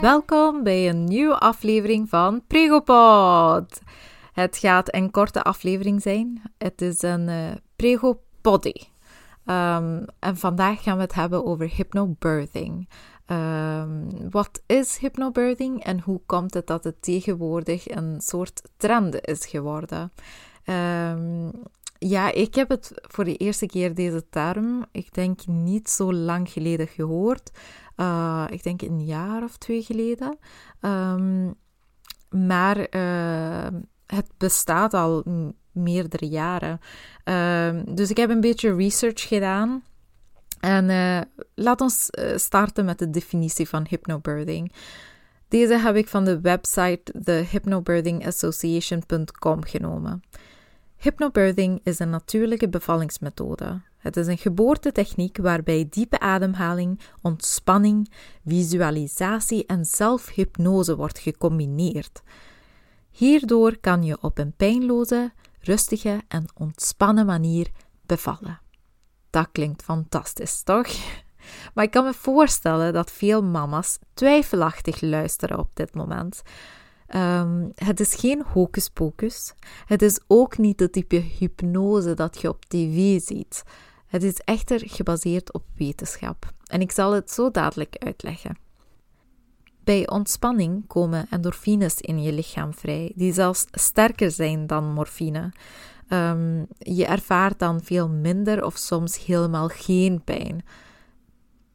Welkom bij een nieuwe aflevering van Pregopod. Het gaat een korte aflevering zijn. Het is een uh, Pregopoddy. Um, en vandaag gaan we het hebben over hypnobirthing. Um, wat is hypnobirthing en hoe komt het dat het tegenwoordig een soort trend is geworden? Um, ja, ik heb het voor de eerste keer deze term, ik denk niet zo lang geleden gehoord. Uh, ik denk een jaar of twee geleden. Um, maar uh, het bestaat al meerdere jaren. Um, dus ik heb een beetje research gedaan. En uh, laat ons starten met de definitie van hypnobirthing. Deze heb ik van de website thehypnobirthingassociation.com genomen. Hypnobirthing is een natuurlijke bevallingsmethode. Het is een geboortetechniek waarbij diepe ademhaling, ontspanning, visualisatie en zelfhypnose wordt gecombineerd. Hierdoor kan je op een pijnloze, rustige en ontspannen manier bevallen. Dat klinkt fantastisch, toch? Maar ik kan me voorstellen dat veel mama's twijfelachtig luisteren op dit moment. Um, het is geen hocus pocus. Het is ook niet de type hypnose dat je op tv ziet. Het is echter gebaseerd op wetenschap. En ik zal het zo dadelijk uitleggen. Bij ontspanning komen endorfines in je lichaam vrij, die zelfs sterker zijn dan morfine. Um, je ervaart dan veel minder of soms helemaal geen pijn.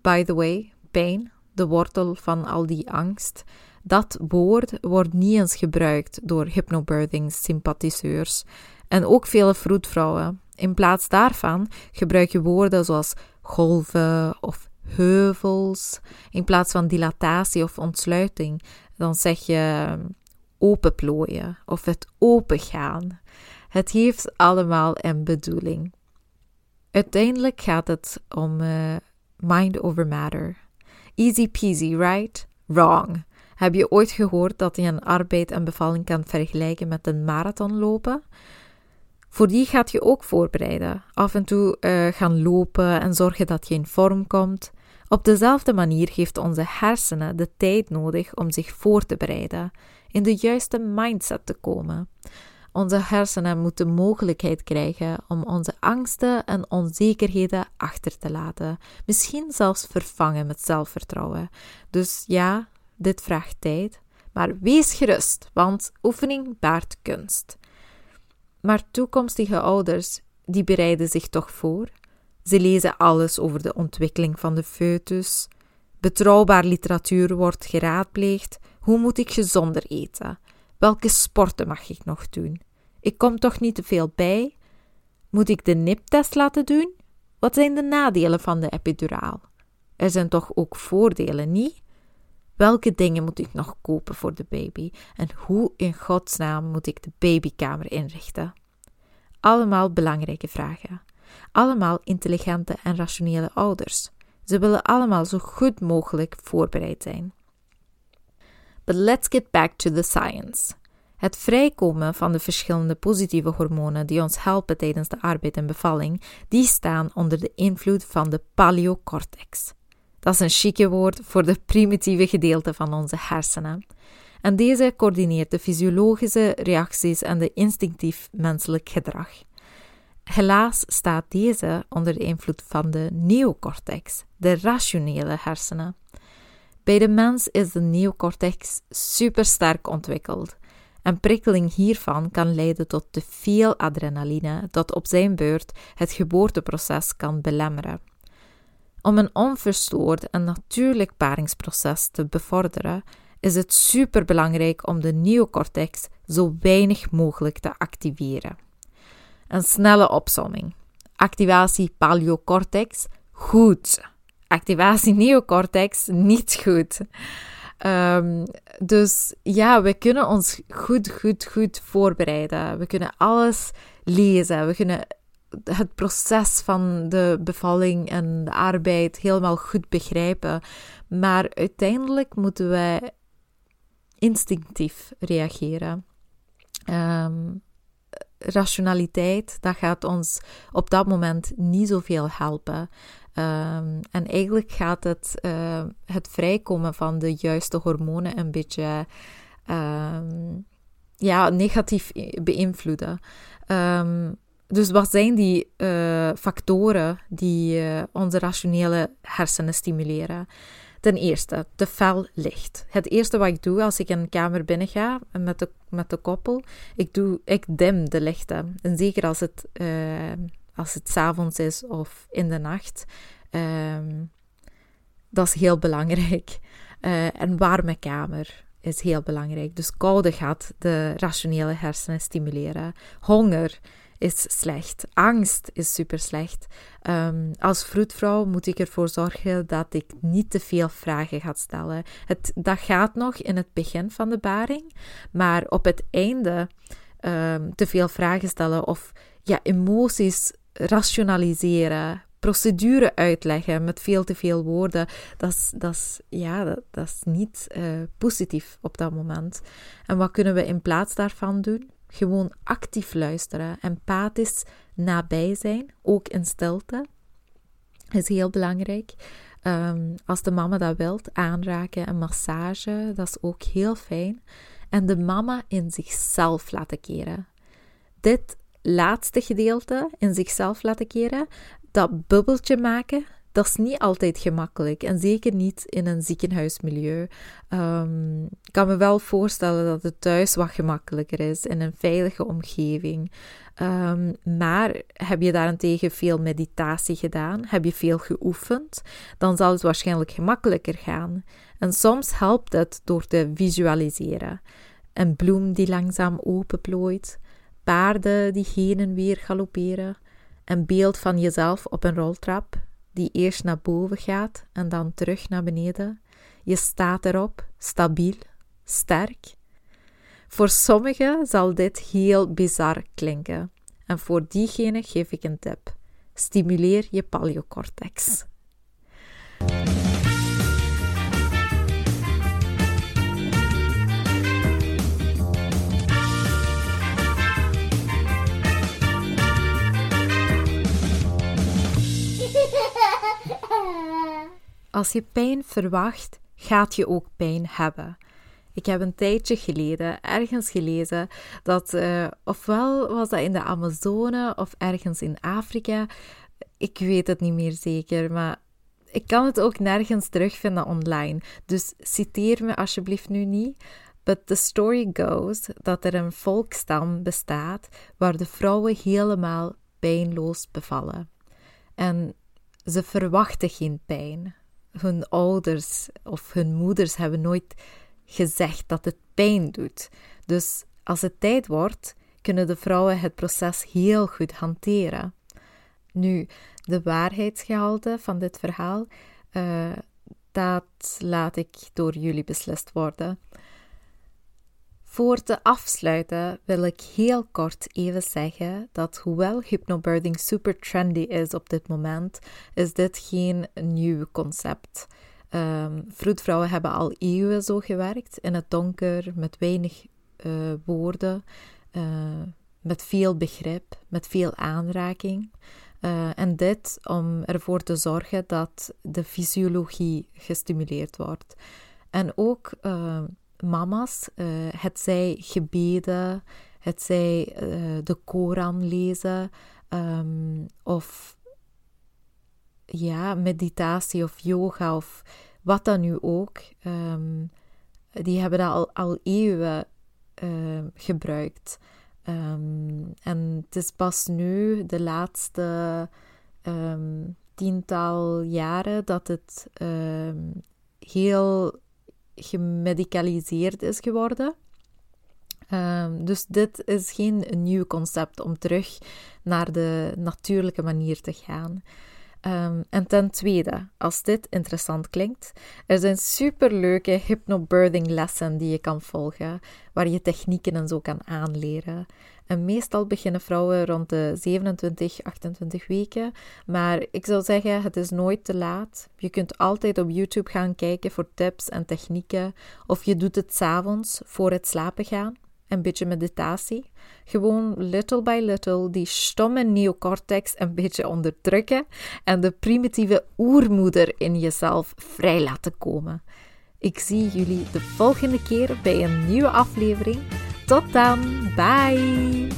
By the way, pijn, de wortel van al die angst, dat woord wordt niet eens gebruikt door hypnobirthing-sympathiseurs en ook vele vroedvrouwen. In plaats daarvan gebruik je woorden zoals golven of heuvels. In plaats van dilatatie of ontsluiting, dan zeg je openplooien of het opengaan. Het heeft allemaal een bedoeling. Uiteindelijk gaat het om uh, mind over matter. Easy peasy, right? Wrong. Heb je ooit gehoord dat je een arbeid en bevalling kan vergelijken met een marathon lopen? Voor die gaat je ook voorbereiden. Af en toe uh, gaan lopen en zorgen dat je in vorm komt. Op dezelfde manier heeft onze hersenen de tijd nodig om zich voor te bereiden, in de juiste mindset te komen. Onze hersenen moeten mogelijkheid krijgen om onze angsten en onzekerheden achter te laten, misschien zelfs vervangen met zelfvertrouwen. Dus ja, dit vraagt tijd, maar wees gerust, want oefening baart kunst. Maar toekomstige ouders, die bereiden zich toch voor? Ze lezen alles over de ontwikkeling van de foetus. Betrouwbaar literatuur wordt geraadpleegd. Hoe moet ik gezonder eten? Welke sporten mag ik nog doen? Ik kom toch niet te veel bij? Moet ik de niptest laten doen? Wat zijn de nadelen van de epiduraal? Er zijn toch ook voordelen, niet? Welke dingen moet ik nog kopen voor de baby? En hoe in godsnaam moet ik de babykamer inrichten? Allemaal belangrijke vragen. Allemaal intelligente en rationele ouders. Ze willen allemaal zo goed mogelijk voorbereid zijn. But let's get back to the science. Het vrijkomen van de verschillende positieve hormonen die ons helpen tijdens de arbeid en bevalling, die staan onder de invloed van de paleocortex. Dat is een chique woord voor de primitieve gedeelte van onze hersenen. En deze coördineert de fysiologische reacties en de instinctief menselijk gedrag. Helaas staat deze onder de invloed van de neocortex, de rationele hersenen. Bij de mens is de neocortex supersterk ontwikkeld. En prikkeling hiervan kan leiden tot te veel adrenaline, dat op zijn beurt het geboorteproces kan belemmeren. Om een onverstoord en natuurlijk paringsproces te bevorderen, is het superbelangrijk om de neocortex zo weinig mogelijk te activeren. Een snelle opsomming. Activatie paleocortex, goed. Activatie neocortex, niet goed. Um, dus ja, we kunnen ons goed, goed, goed voorbereiden. We kunnen alles lezen. We kunnen het proces van de bevalling en de arbeid helemaal goed begrijpen. Maar uiteindelijk moeten wij instinctief reageren. Um, rationaliteit, dat gaat ons op dat moment niet zoveel helpen. Um, en eigenlijk gaat het, uh, het vrijkomen van de juiste hormonen een beetje um, ja, negatief beïnvloeden. Dus wat zijn die uh, factoren die uh, onze rationele hersenen stimuleren? Ten eerste, te fel licht. Het eerste wat ik doe als ik een kamer binnen ga met de, met de koppel, ik, doe, ik dim de lichten. En zeker als het, uh, als het s'avonds is of in de nacht. Um, dat is heel belangrijk. Uh, een warme kamer is heel belangrijk. Dus koude gaat de rationele hersenen stimuleren. Honger is slecht. Angst is super slecht. Um, als vroedvrouw moet ik ervoor zorgen dat ik niet te veel vragen ga stellen. Het, dat gaat nog in het begin van de baring, maar op het einde um, te veel vragen stellen of ja, emoties rationaliseren, procedure uitleggen met veel te veel woorden, dat is, dat is, ja, dat, is niet uh, positief op dat moment. En wat kunnen we in plaats daarvan doen? Gewoon actief luisteren, empathisch nabij zijn, ook in stilte, is heel belangrijk. Um, als de mama dat wilt, aanraken, een massage, dat is ook heel fijn. En de mama in zichzelf laten keren. Dit laatste gedeelte, in zichzelf laten keren, dat bubbeltje maken, dat is niet altijd gemakkelijk. En zeker niet in een ziekenhuismilieu. Um, ik kan me wel voorstellen dat het thuis wat gemakkelijker is, in een veilige omgeving. Um, maar heb je daarentegen veel meditatie gedaan, heb je veel geoefend, dan zal het waarschijnlijk gemakkelijker gaan. En soms helpt het door te visualiseren. Een bloem die langzaam openplooit, paarden die heen en weer galopperen, een beeld van jezelf op een roltrap die eerst naar boven gaat en dan terug naar beneden. Je staat erop, stabiel, sterk. Voor sommigen zal dit heel bizar klinken. En voor diegene geef ik een tip. Stimuleer je paleocortex. Als je pijn verwacht, gaat je ook pijn hebben. Ik heb een tijdje geleden ergens gelezen dat, uh, ofwel was dat in de Amazone of ergens in Afrika, ik weet het niet meer zeker, maar ik kan het ook nergens terugvinden online. Dus citeer me alsjeblieft nu niet. But the story goes dat er een volkstam bestaat waar de vrouwen helemaal pijnloos bevallen. En ze verwachten geen pijn hun ouders of hun moeders hebben nooit gezegd dat het pijn doet. Dus als het tijd wordt, kunnen de vrouwen het proces heel goed hanteren. Nu, de waarheidsgehalte van dit verhaal, uh, dat laat ik door jullie beslist worden. Voor te afsluiten wil ik heel kort even zeggen dat hoewel hypnobirthing super trendy is op dit moment, is dit geen nieuw concept. Um, vroedvrouwen hebben al eeuwen zo gewerkt, in het donker, met weinig uh, woorden, uh, met veel begrip, met veel aanraking. Uh, en dit om ervoor te zorgen dat de fysiologie gestimuleerd wordt. En ook mama's, uh, het zij gebeden, het zij uh, de Koran lezen um, of ja, meditatie of yoga of wat dan nu ook. Um, die hebben dat al, al eeuwen uh, gebruikt. Um, en het is pas nu, de laatste tiental jaren, dat het heel gemedicaliseerd is geworden. Um, dus dit is geen nieuw concept om terug naar de natuurlijke manier te gaan. Um, en ten tweede, als dit interessant klinkt, er zijn superleuke hypnobirthing lessen die je kan volgen, waar je technieken en zo kan aanleren. En meestal beginnen vrouwen rond de 27, 28 weken. Maar ik zou zeggen, het is nooit te laat. Je kunt altijd op YouTube gaan kijken voor tips en technieken. Of je doet het s'avonds voor het slapen gaan. Een beetje meditatie. Gewoon little by little die stomme neocortex een beetje onderdrukken en de primitieve oermoeder in jezelf vrij laten komen. Ik zie jullie de volgende keer bij een nieuwe aflevering. Tot dan. Bye.